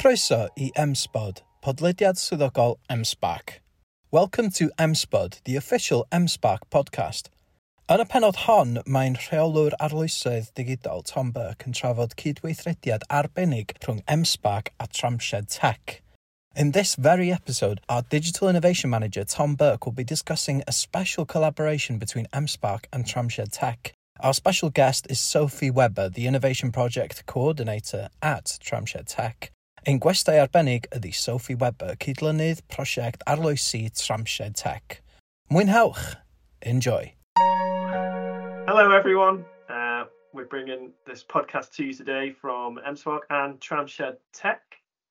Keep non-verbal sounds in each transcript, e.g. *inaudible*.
Croeso i MSPod, podlediad swyddogol M-SParc. Welcome to MSPod, the official M-SParc podcast. Yn y penod hon, mae'n rheolwr arloesoedd digidol Tom Burke yn trafod cydweithrediad arbennig rhwng M-SParc a Tramshed Tech. In this very episode, our Digital Innovation Manager Tom Burke will be discussing a special collaboration between M-SParc and Tramshed Tech. Our special guest is Sophie Webber, the Innovation Project Coordinator at Tramshed Tech. Ein gwestai arbennig ydy Sophie Webber, cydlynydd prosiect arloesi Tramshed Tech. Mwynhewch! Enjoy! Hello everyone. Uh, we're bringing this podcast to you today from MSWOC and Tramshed Tech.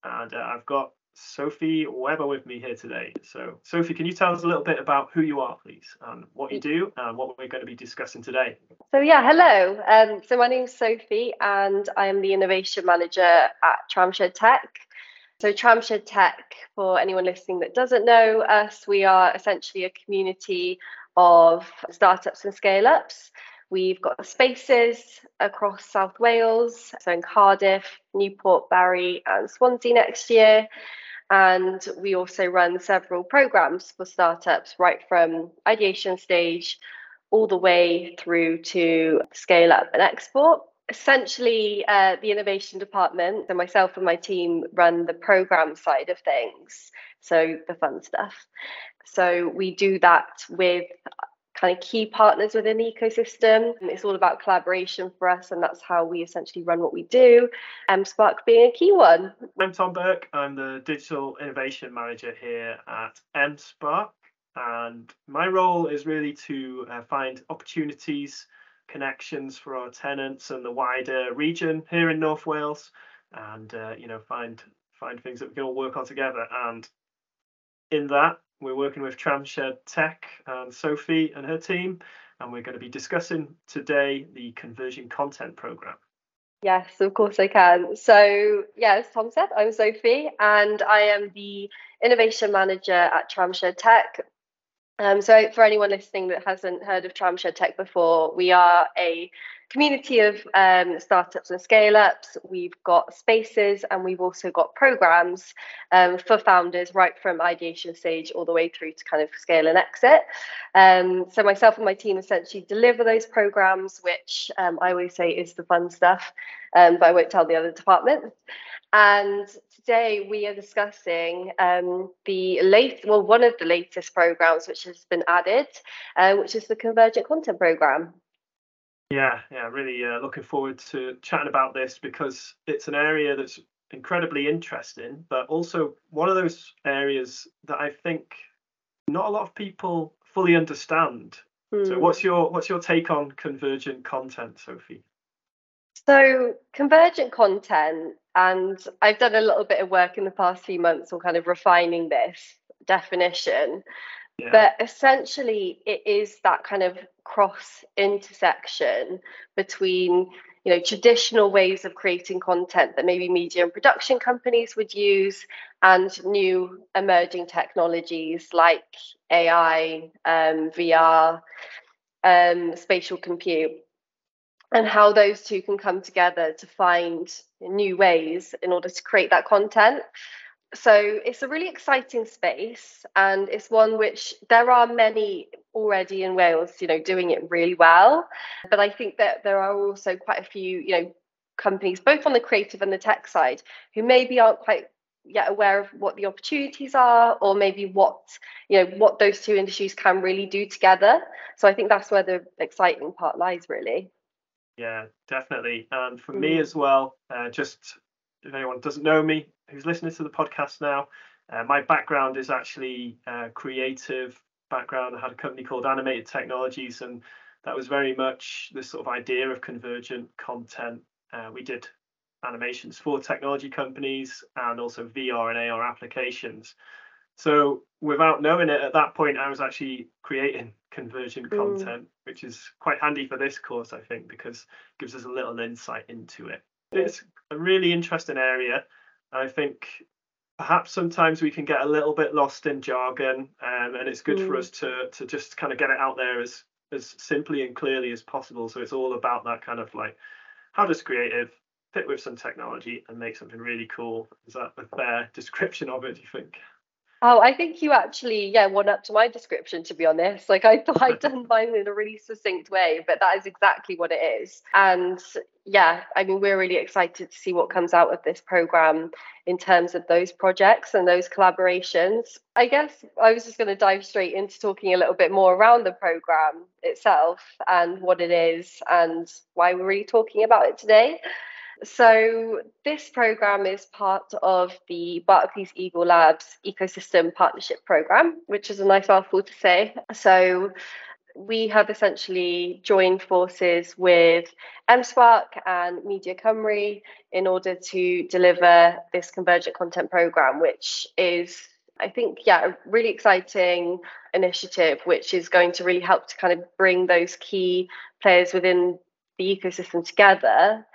And uh, I've got Sophie Webber with me here today. So, Sophie, can you tell us a little bit about who you are, please, and what you do, and what we're going to be discussing today? So, yeah, hello. Um, so, my name's Sophie, and I am the Innovation Manager at Tramshed Tech. So, Tramshed Tech, for anyone listening that doesn't know us, we are essentially a community of startups and scale ups. We've got spaces across South Wales, so in Cardiff, Newport, Barry, and Swansea next year. And we also run several programs for startups, right from ideation stage all the way through to scale up and export. Essentially, uh, the innovation department, so myself and my team run the program side of things, so the fun stuff. So we do that with kind of key partners within the ecosystem. It's all about collaboration for us, and that's how we essentially run what we do. spark being a key one. I'm Tom Burke. I'm the Digital Innovation Manager here at M-SParc, and my role is really to uh, find opportunities, connections for our tenants and the wider region here in North Wales, and uh, you know find find things that we can all work on together. And in that, we're working with Tramshed Tech and Sophie and her team, and we're going to be discussing today the Convergent Content program. Yes, of course I can. So, yeah, as Tom said, I'm Sophie, and I am the innovation manager at Tramshed Tech. Um, so, for anyone listening that hasn't heard of Tramshed Tech before, we are a community of um, startups and scale ups. We've got spaces and we've also got programs um, for founders right from ideation stage all the way through to kind of scale and exit. Um, so, myself and my team essentially deliver those programs, which um, I always say is the fun stuff, um, but I won't tell the other departments. And today we are discussing um, the late, well, one of the latest programs which has been added, uh, which is the Convergent Content Program. Yeah, yeah, really uh, looking forward to chatting about this because it's an area that's incredibly interesting, but also one of those areas that I think not a lot of people fully understand. Mm. So, hmm. what's your what's your take on convergent content, Sophie? So, convergent content, and I've done a little bit of work in the past few months on kind of refining this definition. But essentially, it is that kind of cross intersection between you know traditional ways of creating content that maybe media and production companies would use and new emerging technologies like AI, um, VR, um, spatial compute, and how those two can come together to find new ways in order to create that content so it's a really exciting space and it's one which there are many already in Wales you know doing it really well. But I think that there are also quite a few you know companies both on the creative and the tech side who maybe aren't quite yet aware of what the opportunities are or maybe what you know what those two industries can really do together. So I think that's where the exciting part lies really. Yeah definitely. And for mm. me as well uh, just if anyone doesn't know me who's listening to the podcast now, uh, my background is actually uh, creative background. I had a company called Animated Technologies, and that was very much this sort of idea of convergent content. Uh, we did animations for technology companies and also VR and AR applications. So without knowing it at that point, I was actually creating convergent mm. content, which is quite handy for this course, I think, because it gives us a little insight into it. It's a really interesting area. I think perhaps sometimes we can get a little bit lost in jargon, um, and it's good mm. for us to to just kind of get it out there as as simply and clearly as possible. So it's all about that kind of like how does creative fit with some technology and make something really cool. Is that a fair *laughs* description of it, do you think? Oh, I think you actually, yeah, went up to my description, to be honest. Like, I thought I'd *laughs* done mine in a really succinct way, but that is exactly what it is. And yeah, I mean, we're really excited to see what comes out of this program in terms of those projects and those collaborations. I guess I was just going to dive straight into talking a little bit more around the program itself and what it is and why we're really talking about it today. So, this program is part of the Barclays Eagle Labs Ecosystem Partnership Program, which is a nice mouthful to say. So, we have essentially joined forces with M-SParc and Media Cymru in order to deliver this convergent content program, which is I think, yeah, a really exciting initiative, which is going to really help to kind of bring those key players within the ecosystem together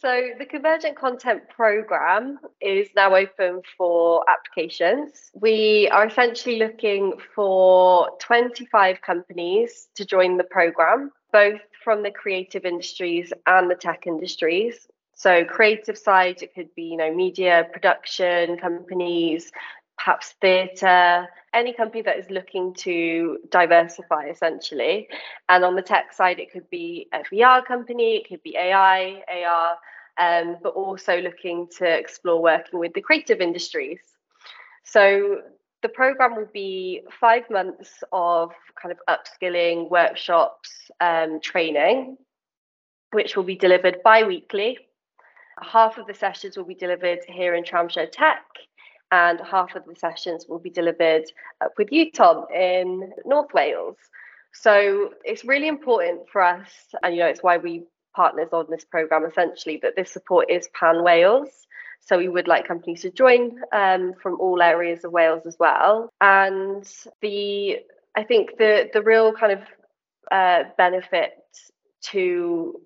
so the Convergent Content Programme is now open for applications. We are essentially looking for 25 companies to join the programme, both from the creative industries and the tech industries. So creative side, it could be, you know, media production companies, perhaps theatre, any company that is looking to diversify essentially. And on the tech side, it could be a VR company, it could be AI, AR, um, but also looking to explore working with the creative industries. So the program will be five months of kind of upskilling, workshops, um, training, which will be delivered bi weekly. Half of the sessions will be delivered here in Tramshed Tech, and half of the sessions will be delivered with you, Tom, in North Wales. So it's really important for us, and you know, it's why we partners on this program essentially, that this support is pan Wales. So we would like companies to join um, from all areas of Wales as well. And the I think the the real kind of uh, benefit to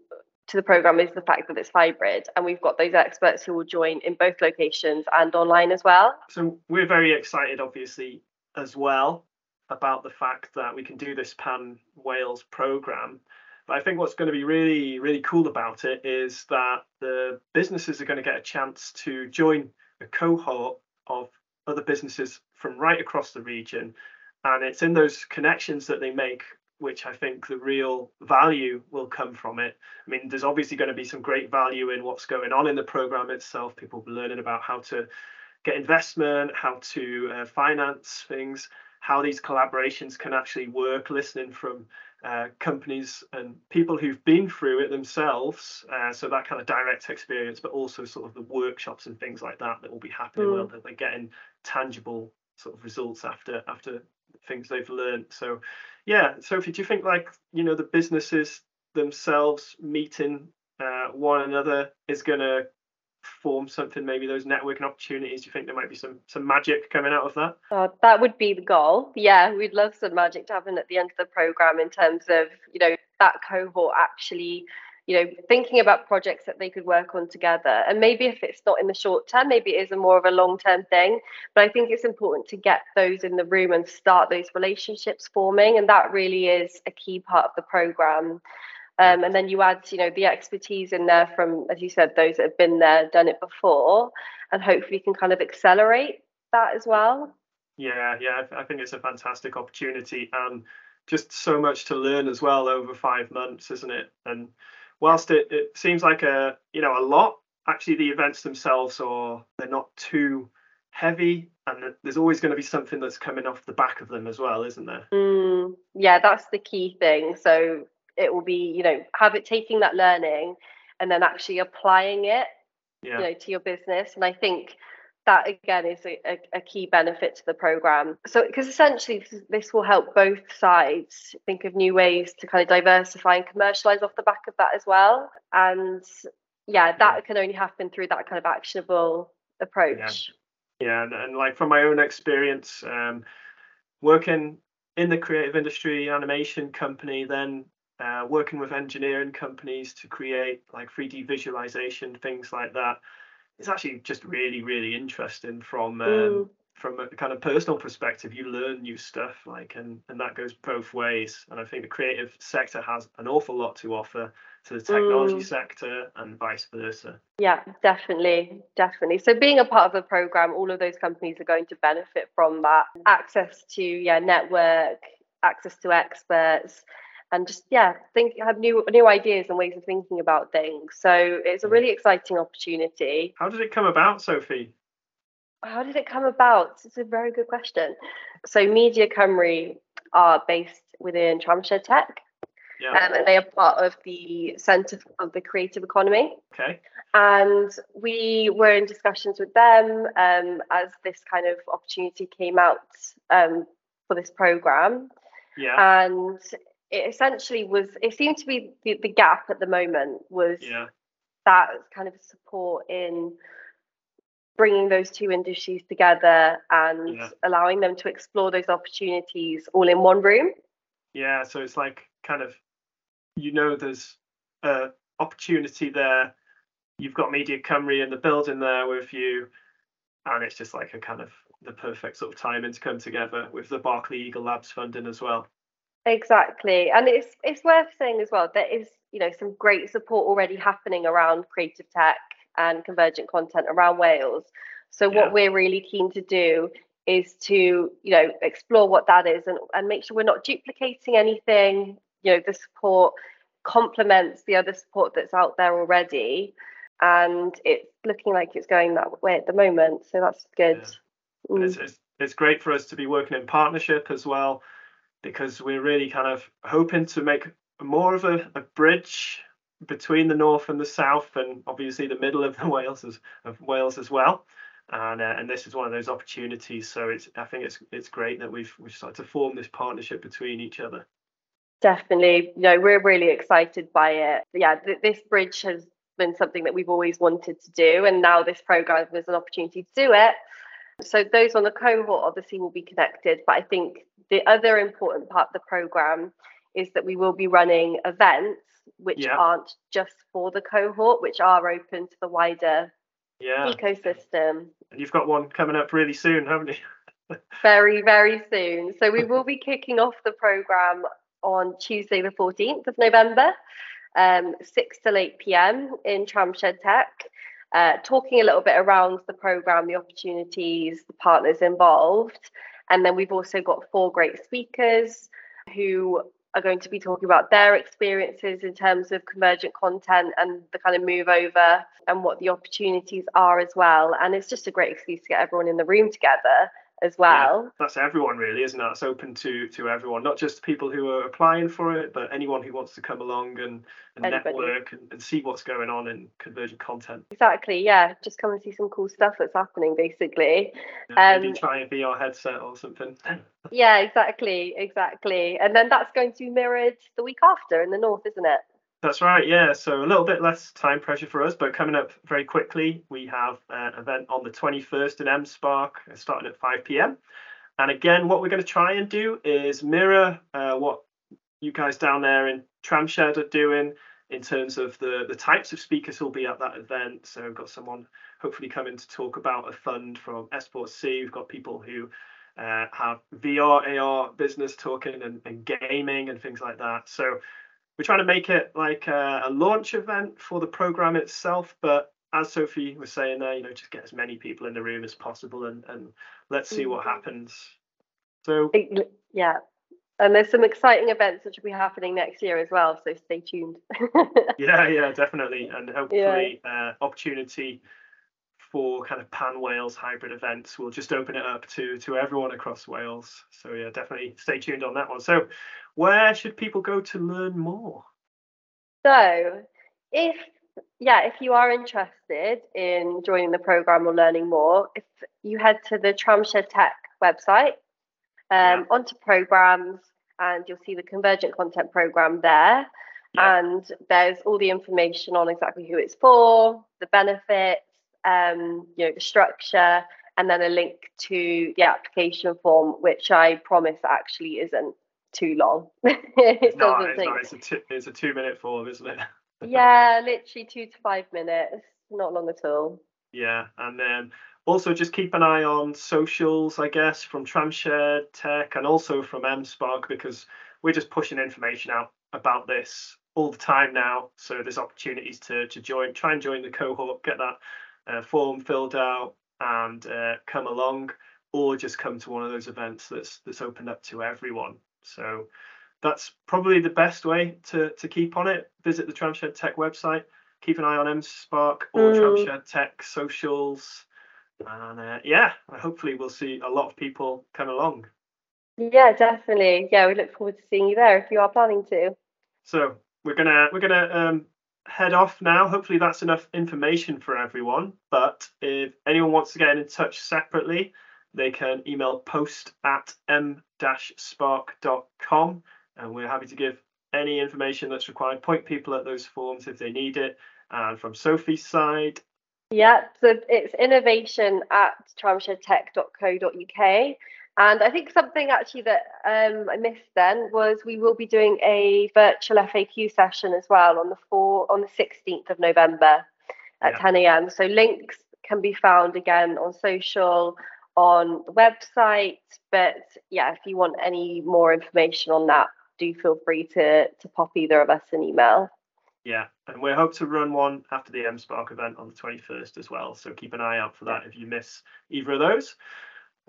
to the program is the fact that it's hybrid and we've got those experts who will join in both locations and online as well. So we're very excited obviously as well about the fact that we can do this pan Wales program but I think what's going to be really, really cool about it is that the businesses are going to get a chance to join a cohort of other businesses from right across the region. And it's in those connections that they make which I think the real value will come from it. I mean, there's obviously going to be some great value in what's going on in the program itself. People learning about how to get investment, how to uh, finance things, how these collaborations can actually work, listening from uh, companies and people who've been through it themselves. Uh, so that kind of direct experience, but also sort of the workshops and things like that that will be happening mm. well, that they're getting tangible sort of results after after things they've learned. So yeah, Sophie, do you think like you know the businesses themselves meeting uh, one another is going to form something maybe those networking opportunities? Do you think there might be some some magic coming out of that? Uh, that would be the goal. Yeah we'd love some magic to happen at the end of the program in terms of you know that cohort actually you know thinking about projects that they could work on together. And maybe if it's not in the short term maybe it is a more of a long term thing. But i think it's important to get those in the room and start those relationships forming. And that really is a key part of the program. Um, and then you add, you know, the expertise in there from, as you said, those that have been there, done it before, and hopefully can kind of accelerate that as well. Yeah, yeah, I think it's a fantastic opportunity. And just so much to learn as well over five months, isn't it? And whilst it, it seems like a you know a lot, actually the events themselves are they're not too heavy and there's always going to be something that's coming off the back of them as well isn't there? Mm, yeah that's the key thing. So it will be you know have it taking that learning and then actually applying it yeah. you know to your business. And i think that again is a, a, a key benefit to the program. So because essentially this, will help both sides think of new ways to kind of diversify and commercialize off the back of that as well. And yeah that can only happen through that kind of actionable approach. Yeah, yeah and, and like from my own experience um, working in the creative industry animation company then uh, working with engineering companies to create like 3D visualization, things like that. It's actually just really, really interesting from um, from a kind of personal perspective, you learn new stuff, like, and and that goes both ways. And I think the creative sector has an awful lot to offer to the technology mm. sector and vice versa. Yeah, definitely, definitely. So being a part of the program, all of those companies are going to benefit from that access to yeah network, access to experts, and just yeah think have new new ideas and ways of thinking about things. So it's a really exciting opportunity. How did it come about, Sophie? How did it come about? It's a very good question. So Media Cymru are based within Tramshed Tech. Yeah. Um, and they are part of the Centre of the Creative Economy. Okay. And we were in discussions with them um, as this kind of opportunity came out um, for this program. Yeah. And it essentially was, it seemed to be the, the gap at the moment was yeah. that kind of support in bringing those two industries together and yeah. allowing them to explore those opportunities all in one room. Yeah, so it's like kind of, you know, there's a opportunity there. You've got Media Cymru in the building there with you, and it's just like a kind of the perfect sort of timing to come together with the Barclays Eagle Labs funding as well. Exactly, and it's it's worth saying as well there is you know some great support already happening around creative tech and convergent content around Wales. So yeah. what we're really keen to do is to you know explore what that is and, and make sure we're not duplicating anything. You know the support complements the other support that's out there already, and it's looking like it's going that way at the moment. So that's good. Yeah. Mm. It's, it's, it's great for us to be working in partnership as well because we're really kind of hoping to make more of a, a bridge between the north and the south, and obviously the middle of the *laughs* Wales as, of Wales as well. And uh, and this is one of those opportunities. So it's I think it's it's great that we've we've started to form this partnership between each other. Definitely, you know, we're really excited by it. Yeah, th- this bridge has been something that we've always wanted to do, and now this program is an opportunity to do it. So those on the cohort obviously will be connected, but I think the other important part of the program is that we will be running events which yeah. aren't just for the cohort, which are open to the wider yeah. ecosystem. And you've got one coming up really soon, haven't you? *laughs* very, very soon. So we will be kicking off the program on Tuesday, the 14th of November, um, 6 till 8 p.m. in Tramshed Tech. Uh, talking a little bit around the program, the opportunities, the partners involved. And then we've also got four great speakers who are going to be talking about their experiences in terms of convergent content and the kind of move over and what the opportunities are as well. And it's just a great excuse to get everyone in the room together as well. Yeah, that's everyone really, isn't it? It's open to to everyone, not just people who are applying for it, but anyone who wants to come along and, and network and, and, see what's going on in convergent content. Exactly, yeah. Just come and see some cool stuff that's happening basically. Yeah, maybe um, try a VR headset or something. yeah, exactly, exactly. And then that's going to be mirrored the week after in the north, isn't it? That's right, yeah. So a little bit less time pressure for us, but coming up very quickly, we have an event on the 21st in M-SParc, starting at 5 p.m. And again, what we're going to try and do is mirror uh, what you guys down there in Tramshed are doing in terms of the, the types of speakers who'll be at that event. So we've got someone hopefully coming to talk about a fund from S4C. We've got people who uh, have VR, AR business talking and, and gaming and things like that. So we're trying to make it like a, a, launch event for the program itself but as sophie was saying there you know just get as many people in the room as possible and, and let's see what mm-hmm. happens so yeah and there's some exciting events which will be happening next year as well so stay tuned *laughs* yeah yeah definitely and hopefully yeah. uh, opportunity for kind of pan Wales hybrid events. We'll just open it up to to everyone across Wales. So yeah, definitely stay tuned on that one. So where should people go to learn more? So if yeah, if you are interested in joining the program or learning more, if you head to the Tramshed Tech website, um, yeah. onto programs, and you'll see the Convergent Content Program there. Yeah. And there's all the information on exactly who it's for, the benefits, um, you know, the structure, and then a link to the application form, which I promise actually isn't too long. *laughs* it no, it's, take... not. It's, a two, it's a two minute form, isn't it? *laughs* yeah, literally two to five minutes. Not long at all. Yeah, and then also, just keep an eye on socials, I guess, from Tramshed Tech and also from M-SParc because we're just pushing information out about this all the time now. So there's opportunities to to join, try and join the cohort, get that uh, form filled out, and uh, come along, or just come to one of those events that's that's opened up to everyone. So that's probably the best way to to keep on it. Visit the Tramshed Tech website, keep an eye on M-SParc or mm. Tramshed Tech socials, and uh, yeah, hopefully we'll see a lot of people come along. Yeah, definitely. Yeah, we look forward to seeing you there if you are planning to. So we're gonna we're gonna um, head off now. Hopefully that's enough information for everyone. But if anyone wants to get in touch separately, they can email post at m-sparc.com and we're happy to give any information that's required. Point people at those forms if they need it. And from Sophie's side, yeah, so it's innovation at tramshedtech.co.uk. And I think something actually that um, I missed then was we will be doing a virtual FAQ session as well on the four on the 16th of November at yeah. 10 a.m. So links can be found again on social, on the website. But yeah, if you want any more information on that, do feel free to to pop either of us an email. Yeah, and we hope to run one after the M-SParc event on the 21st as well. So keep an eye out for that if you miss either of those.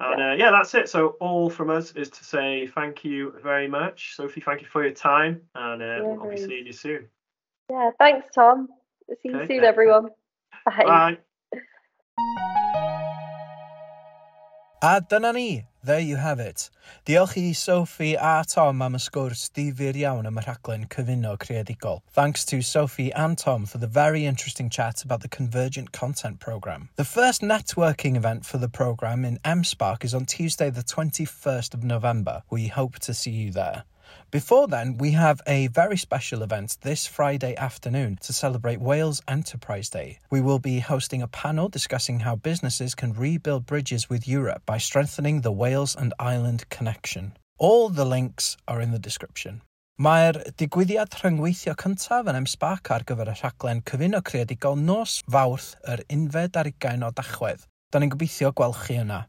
And yeah. Uh, yeah, that's it. So all from us is to say thank you very much, Sophie. Thank you for your time, and uh, we'll be seeing you soon. Yeah, thanks, Tom. See you okay. soon, everyone. Bye. Bye. A dyna ni, there you have it. Diolch i Sophie a Tom am y sgwrs difyr iawn am y rhaglen cyfuno creadigol. Thanks to Sophie and Tom for the very interesting chat about the Convergent Content Programme. The first networking event for the programme in M-SParc is on Tuesday the 21st of November. We hope to see you there. Before then, we have a very special event this Friday afternoon to celebrate Wales Enterprise Day. We will be hosting a panel discussing how businesses can rebuild bridges with Europe by strengthening the Wales and Ireland connection. All the links are in the description. Mae'r digwyddiad rhyngweithio cyntaf yn M-Sparc ar gyfer y rhaglen Cyfuno Creadigol nos fawrth yr 11 ar 20 o dachwedd. Da ni'n gobeithio gweld chi yna.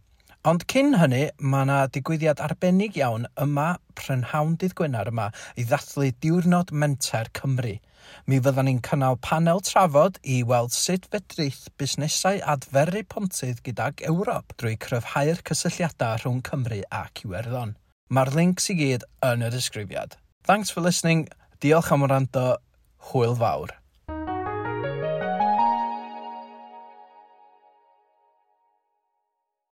Ond cyn hynny, mae yna digwyddiad arbennig iawn yma, prynhawn dydd Gwener yma, i ddathlu diwrnod menter Cymru. Mi fyddan ni'n cynnal panel trafod i weld sut fedrith busnesau adferu pontydd gydag Ewrop drwy cryfhau'r cysylltiadau rhwng Cymru ac Iwerddon. Mae'r links i gyd yn y disgrifiad. Thanks for listening. Diolch am wrando. Hwyl fawr.